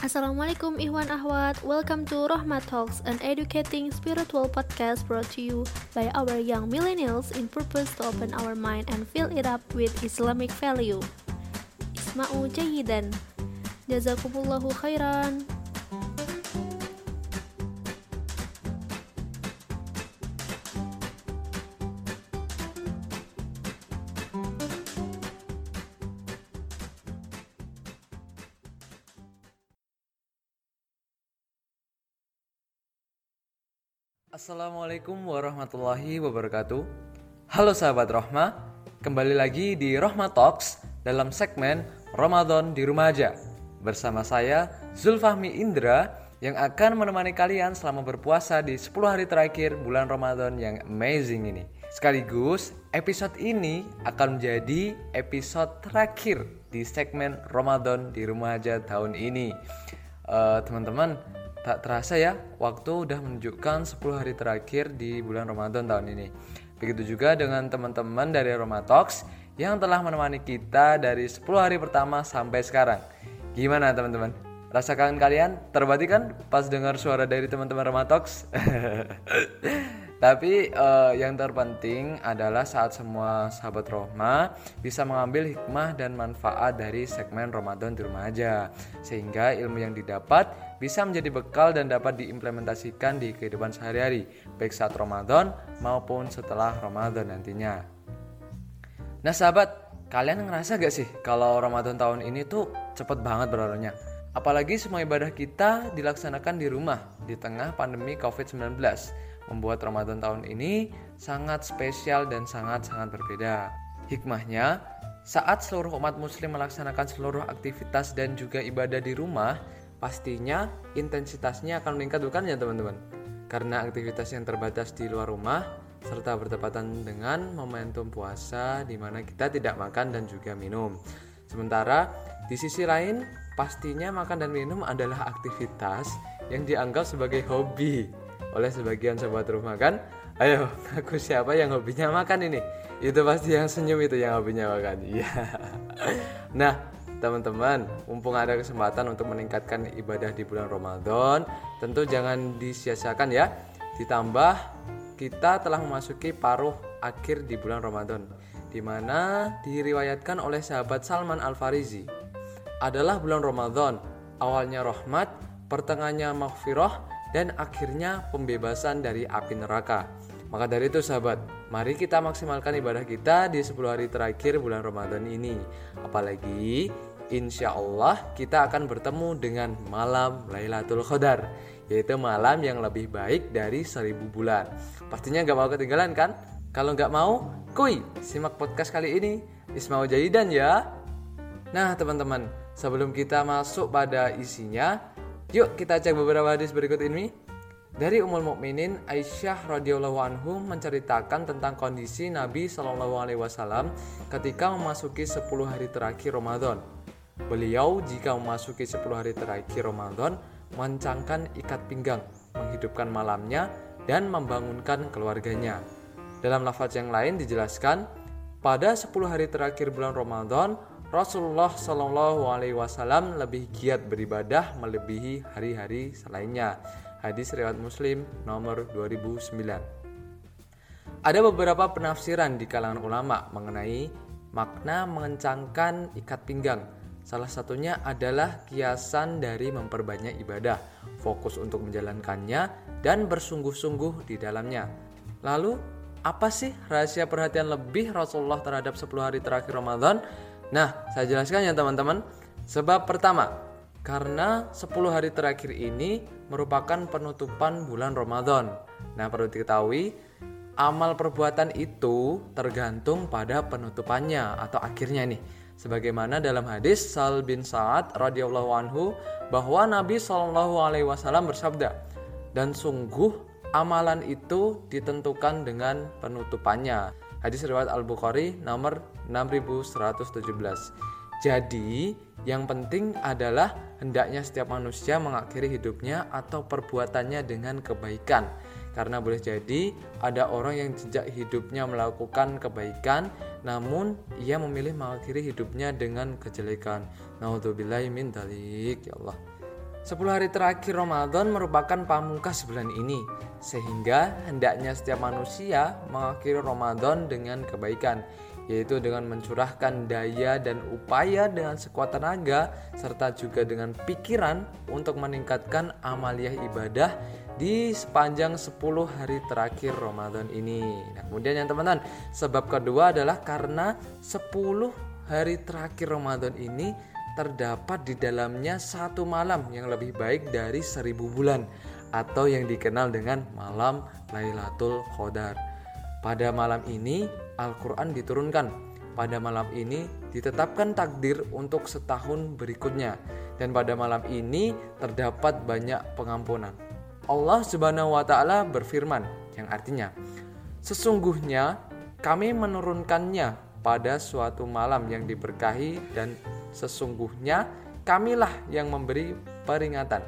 Assalamualaikum Ikhwan Ahwat. Welcome to Rahmat Talks An educating spiritual podcast brought to you By our young millennials In purpose to open our mind And fill it up with Islamic value. Isma'u jayidan Jazakumullahu khairan Assalamualaikum warahmatullahi wabarakatuh. Halo sahabat Rohma Kembali lagi di Rohma Talks Dalam segmen Ramadan di Rumah Aja. Bersama saya Zulfahmi Indra Yang akan menemani kalian selama berpuasa di 10 hari terakhir bulan Ramadan yang amazing ini. Sekaligus episode ini akan menjadi episode terakhir di segmen Ramadan di Rumah Aja tahun ini. Uh, Teman-teman Tak terasa ya, waktu udah menunjukkan 10 hari terakhir di bulan Ramadan tahun ini. Begitu juga dengan teman-teman dari Roma Talks yang telah menemani kita dari 10 hari pertama sampai sekarang. Gimana teman-teman? Rasa kangen kalian terbati kan pas dengar suara dari teman-teman Roma Talks? Tapi uh, yang terpenting adalah saat semua sahabat Rohma bisa mengambil hikmah dan manfaat dari segmen Ramadan di rumah aja. Sehingga ilmu yang didapat bisa menjadi bekal dan dapat diimplementasikan di kehidupan sehari-hari, baik saat Ramadan maupun setelah Ramadan nantinya. Nah sahabat, kalian ngerasa gak sih kalau Ramadan tahun ini tuh cepet banget berlalunya? Apalagi semua ibadah kita dilaksanakan di rumah di tengah pandemi COVID-19 membuat Ramadan tahun ini sangat spesial dan sangat-sangat berbeda. Hikmahnya, saat seluruh umat muslim melaksanakan seluruh aktivitas dan juga ibadah di rumah, pastinya intensitasnya akan meningkat bukan ya teman-teman? Karena aktivitas yang terbatas di luar rumah serta bertepatan dengan momentum puasa di mana kita tidak makan dan juga minum. Sementara di sisi lain, pastinya makan dan minum adalah aktivitas yang dianggap sebagai hobi oleh sebagian sobat rumah kan ayo aku siapa yang hobinya makan ini itu pasti yang senyum itu yang hobinya makan iya nah teman-teman mumpung ada kesempatan untuk meningkatkan ibadah di bulan Ramadan tentu jangan disia-siakan ya ditambah kita telah memasuki paruh akhir di bulan Ramadan di mana diriwayatkan oleh sahabat Salman Al-Farizi adalah bulan Ramadan awalnya rahmat pertengahannya maghfirah dan akhirnya pembebasan dari api neraka. Maka dari itu sahabat, mari kita maksimalkan ibadah kita di 10 hari terakhir bulan Ramadan ini. Apalagi insya Allah kita akan bertemu dengan malam Lailatul Qadar yaitu malam yang lebih baik dari seribu bulan. Pastinya gak mau ketinggalan kan? Kalau gak mau, kuy, simak podcast kali ini. Ismail Jahidan ya. Nah teman-teman, sebelum kita masuk pada isinya, Yuk kita cek beberapa hadis berikut ini. Dari Ummul Mukminin Aisyah radhiyallahu anhu menceritakan tentang kondisi Nabi Shallallahu alaihi wasallam ketika memasuki 10 hari terakhir Ramadan. Beliau jika memasuki 10 hari terakhir Ramadan mencangkan ikat pinggang, menghidupkan malamnya dan membangunkan keluarganya. Dalam lafaz yang lain dijelaskan, pada 10 hari terakhir bulan Ramadan, Rasulullah Shallallahu Alaihi Wasallam lebih giat beribadah melebihi hari-hari selainnya. Hadis riwayat Muslim nomor 2009. Ada beberapa penafsiran di kalangan ulama mengenai makna mengencangkan ikat pinggang. Salah satunya adalah kiasan dari memperbanyak ibadah, fokus untuk menjalankannya dan bersungguh-sungguh di dalamnya. Lalu, apa sih rahasia perhatian lebih Rasulullah terhadap 10 hari terakhir Ramadan? Nah, saya jelaskan ya teman-teman. Sebab pertama, karena 10 hari terakhir ini merupakan penutupan bulan Ramadan. Nah, perlu diketahui, amal perbuatan itu tergantung pada penutupannya atau akhirnya nih. Sebagaimana dalam hadis Sal bin Sa'ad radhiyallahu anhu bahwa Nabi Shallallahu alaihi wasallam bersabda, "Dan sungguh amalan itu ditentukan dengan penutupannya." Hadis riwayat Al-Bukhari nomor 6117. Jadi, yang penting adalah hendaknya setiap manusia mengakhiri hidupnya atau perbuatannya dengan kebaikan. Karena boleh jadi ada orang yang sejak hidupnya melakukan kebaikan namun ia memilih mengakhiri hidupnya dengan kejelekan. Nauzubillahi min dalik ya Allah. 10 hari terakhir Ramadan merupakan pamungkas bulan ini, sehingga hendaknya setiap manusia mengakhiri Ramadan dengan kebaikan, yaitu dengan mencurahkan daya dan upaya dengan sekuat tenaga, serta juga dengan pikiran untuk meningkatkan amaliyah ibadah di sepanjang 10 hari terakhir Ramadan ini. Nah, kemudian yang teman-teman, sebab kedua adalah karena 10 hari terakhir Ramadan ini terdapat di dalamnya satu malam yang lebih baik dari seribu bulan atau yang dikenal dengan malam Lailatul Qadar. Pada malam ini Al-Quran diturunkan. Pada malam ini ditetapkan takdir untuk setahun berikutnya. Dan pada malam ini terdapat banyak pengampunan. Allah Subhanahu wa taala berfirman yang artinya sesungguhnya kami menurunkannya pada suatu malam yang diberkahi dan Sesungguhnya kamilah yang memberi peringatan.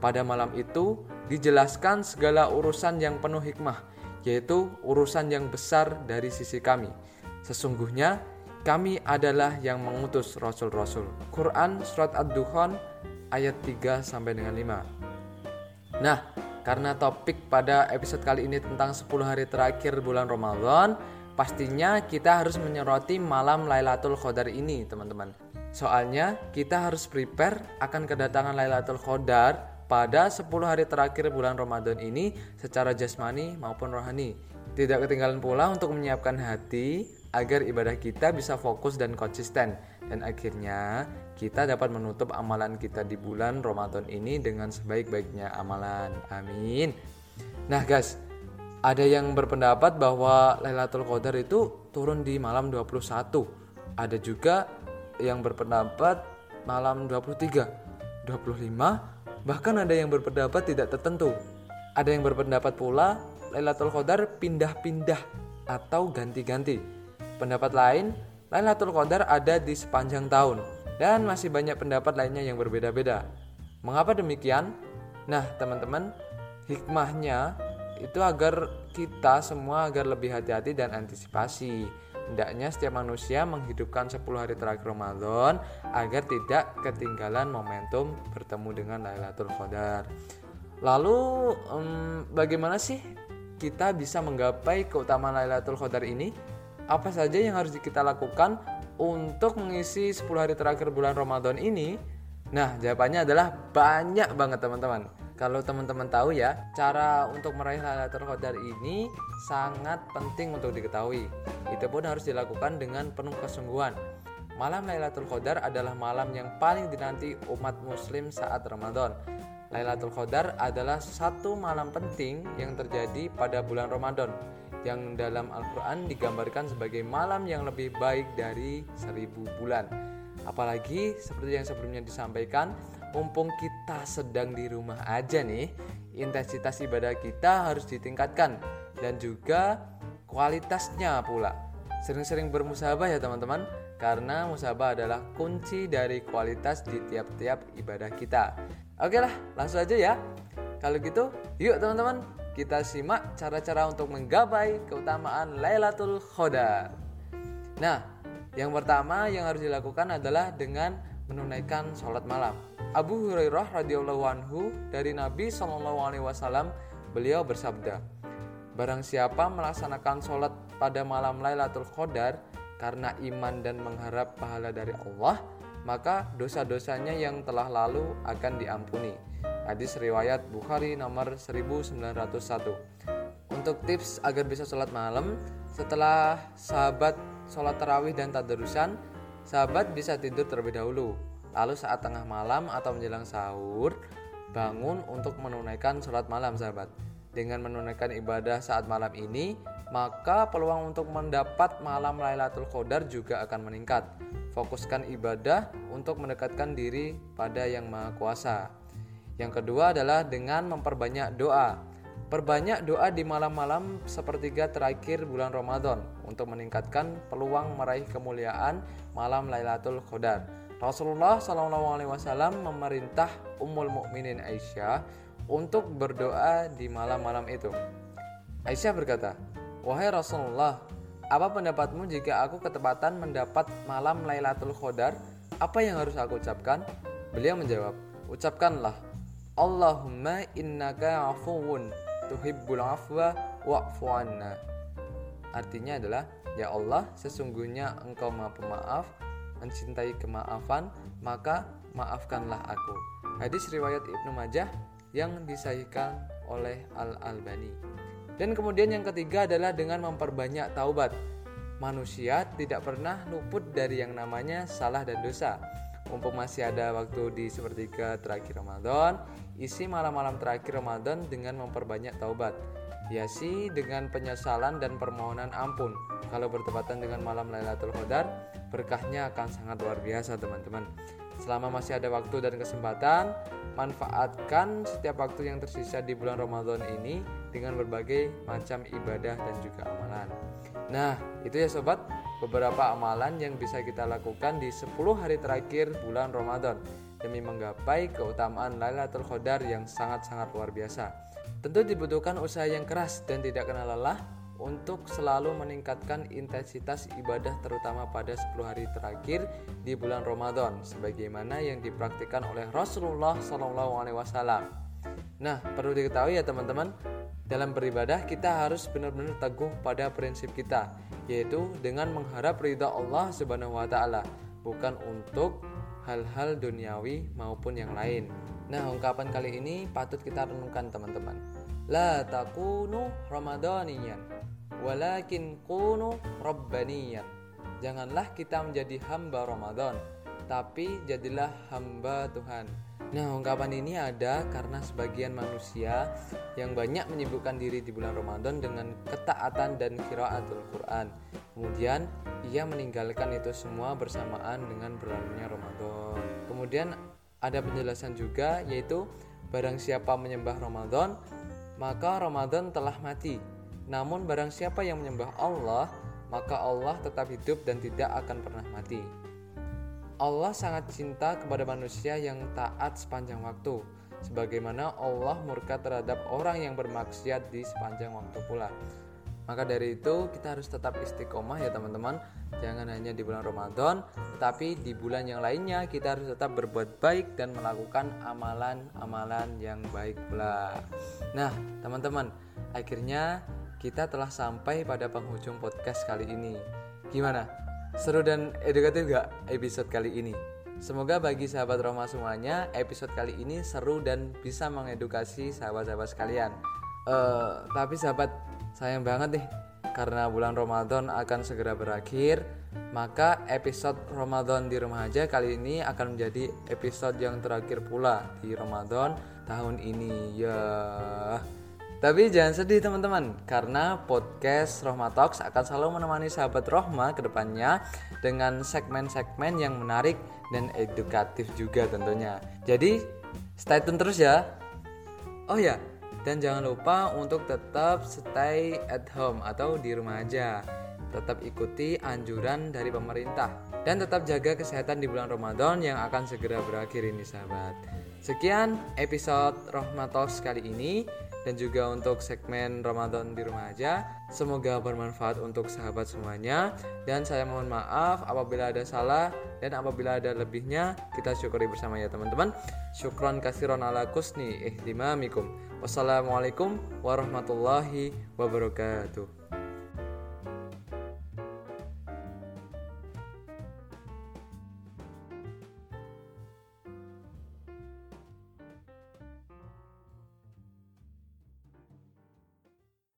Pada malam itu dijelaskan segala urusan yang penuh hikmah, yaitu urusan yang besar dari sisi kami. Sesungguhnya kami adalah yang mengutus rasul-rasul. Quran surat Ad-Dukhan ayat 3 sampai dengan 5. Nah, karena topik pada episode kali ini tentang 10 hari terakhir bulan Ramadan, pastinya kita harus menyoroti malam Lailatul Qadar ini, teman-teman. Soalnya kita harus prepare akan kedatangan Lailatul Qadar pada 10 hari terakhir bulan Ramadan ini secara jasmani maupun rohani. Tidak ketinggalan pula untuk menyiapkan hati agar ibadah kita bisa fokus dan konsisten dan akhirnya kita dapat menutup amalan kita di bulan Ramadan ini dengan sebaik-baiknya amalan. Amin. Nah, guys, ada yang berpendapat bahwa Lailatul Qadar itu turun di malam 21. Ada juga yang berpendapat malam 23, 25, bahkan ada yang berpendapat tidak tertentu. Ada yang berpendapat pula Lailatul Qadar pindah-pindah atau ganti-ganti. Pendapat lain, Lailatul Qadar ada di sepanjang tahun dan masih banyak pendapat lainnya yang berbeda-beda. Mengapa demikian? Nah, teman-teman, hikmahnya itu agar kita semua agar lebih hati-hati dan antisipasi Hendaknya setiap manusia menghidupkan 10 hari terakhir Ramadan agar tidak ketinggalan momentum bertemu dengan Lailatul Qadar. Lalu um, bagaimana sih kita bisa menggapai keutamaan Lailatul Qadar ini? Apa saja yang harus kita lakukan untuk mengisi 10 hari terakhir bulan Ramadan ini? Nah, jawabannya adalah banyak banget teman-teman. Kalau teman-teman tahu ya, cara untuk meraih Lailatul Qadar ini sangat penting untuk diketahui. Itu pun harus dilakukan dengan penuh kesungguhan. Malam Lailatul Qadar adalah malam yang paling dinanti umat muslim saat Ramadan. Lailatul Qadar adalah satu malam penting yang terjadi pada bulan Ramadan yang dalam Al-Quran digambarkan sebagai malam yang lebih baik dari seribu bulan. Apalagi seperti yang sebelumnya disampaikan, mumpung kita sedang di rumah aja nih, intensitas ibadah kita harus ditingkatkan dan juga kualitasnya pula. Sering-sering bermusabah ya teman-teman, karena musabah adalah kunci dari kualitas di tiap-tiap ibadah kita. Oke lah, langsung aja ya. Kalau gitu, yuk teman-teman, kita simak cara-cara untuk menggapai keutamaan Lailatul Qadar. Nah, yang pertama yang harus dilakukan adalah dengan menunaikan sholat malam. Abu Hurairah radhiyallahu anhu dari Nabi Shallallahu alaihi wasallam beliau bersabda, Barang siapa melaksanakan sholat pada malam Lailatul Qadar karena iman dan mengharap pahala dari Allah, maka dosa-dosanya yang telah lalu akan diampuni. Hadis riwayat Bukhari nomor 1901. Untuk tips agar bisa sholat malam, setelah sahabat sholat tarawih dan tadarusan, sahabat bisa tidur terlebih dahulu Lalu saat tengah malam atau menjelang sahur, bangun untuk menunaikan sholat malam sahabat. Dengan menunaikan ibadah saat malam ini, maka peluang untuk mendapat malam Lailatul Qadar juga akan meningkat. Fokuskan ibadah untuk mendekatkan diri pada Yang Maha Kuasa. Yang kedua adalah dengan memperbanyak doa. Perbanyak doa di malam-malam sepertiga terakhir bulan Ramadan untuk meningkatkan peluang meraih kemuliaan malam Lailatul Qadar. Rasulullah Wasallam memerintah Ummul Mukminin Aisyah untuk berdoa di malam-malam itu. Aisyah berkata, Wahai Rasulullah, apa pendapatmu jika aku ketepatan mendapat malam Lailatul Qadar? Apa yang harus aku ucapkan? Beliau menjawab, Ucapkanlah, Allahumma innaka afuwun tuhibbul afwa wa'fu anna. Artinya adalah ya Allah sesungguhnya engkau maha pemaaf mencintai kemaafan maka maafkanlah aku. Hadis riwayat Ibnu Majah yang disahihkan oleh Al-Albani. Dan kemudian yang ketiga adalah dengan memperbanyak taubat. Manusia tidak pernah luput dari yang namanya salah dan dosa. Mumpung masih ada waktu di sepertiga terakhir Ramadan, isi malam-malam terakhir Ramadan dengan memperbanyak taubat. Hiasi dengan penyesalan dan permohonan ampun. Kalau bertepatan dengan malam Lailatul Qadar, berkahnya akan sangat luar biasa, teman-teman. Selama masih ada waktu dan kesempatan, manfaatkan setiap waktu yang tersisa di bulan Ramadan ini dengan berbagai macam ibadah dan juga amalan. Nah, itu ya sobat, beberapa amalan yang bisa kita lakukan di 10 hari terakhir bulan Ramadan demi menggapai keutamaan Lailatul Qadar yang sangat-sangat luar biasa. Tentu dibutuhkan usaha yang keras dan tidak kenal lelah untuk selalu meningkatkan intensitas ibadah terutama pada 10 hari terakhir di bulan Ramadan sebagaimana yang dipraktikkan oleh Rasulullah SAW. Nah, perlu diketahui ya teman-teman, dalam beribadah kita harus benar-benar teguh pada prinsip kita, yaitu dengan mengharap ridha Allah Subhanahu wa taala, bukan untuk hal-hal duniawi maupun yang lain. Nah, ungkapan kali ini patut kita renungkan teman-teman. La takunu ramadaniyan, walakin kunu rabbaniyan. Janganlah kita menjadi hamba Ramadan, tapi jadilah hamba Tuhan. Nah, ungkapan ini ada karena sebagian manusia yang banyak menyibukkan diri di bulan Ramadan dengan ketaatan dan kiraatul Quran. Kemudian ia meninggalkan itu semua bersamaan dengan berlalunya Ramadan. Kemudian ada penjelasan juga yaitu barang siapa menyembah Ramadan, maka Ramadan telah mati. Namun barang siapa yang menyembah Allah, maka Allah tetap hidup dan tidak akan pernah mati. Allah sangat cinta kepada manusia yang taat sepanjang waktu, sebagaimana Allah murka terhadap orang yang bermaksiat di sepanjang waktu pula. Maka dari itu kita harus tetap istiqomah ya teman-teman. Jangan hanya di bulan Ramadan, tapi di bulan yang lainnya kita harus tetap berbuat baik dan melakukan amalan-amalan yang baik pula. Nah, teman-teman, akhirnya kita telah sampai pada penghujung podcast kali ini. Gimana? Seru dan edukatif gak episode kali ini? Semoga bagi sahabat Roma semuanya, episode kali ini seru dan bisa mengedukasi sahabat-sahabat sekalian. Uh, tapi sahabat, sayang banget nih, karena bulan Ramadan akan segera berakhir, maka episode Ramadan di rumah aja kali ini akan menjadi episode yang terakhir pula di Ramadan tahun ini. Ya. Tapi jangan sedih teman-teman, karena podcast Rohma Talks akan selalu menemani sahabat Rohma ke depannya dengan segmen-segmen yang menarik dan edukatif juga tentunya. Jadi stay tune terus ya. Oh ya, dan jangan lupa untuk tetap stay at home atau di rumah aja. Tetap ikuti anjuran dari pemerintah dan tetap jaga kesehatan di bulan Ramadan yang akan segera berakhir ini sahabat. Sekian episode Rohma Talks kali ini dan juga untuk segmen Ramadan di rumah aja. Semoga bermanfaat untuk sahabat semuanya dan saya mohon maaf apabila ada salah dan apabila ada lebihnya kita syukuri bersama ya teman-teman. Syukron kasiron ala kusni ihtimamikum. Wassalamualaikum warahmatullahi wabarakatuh.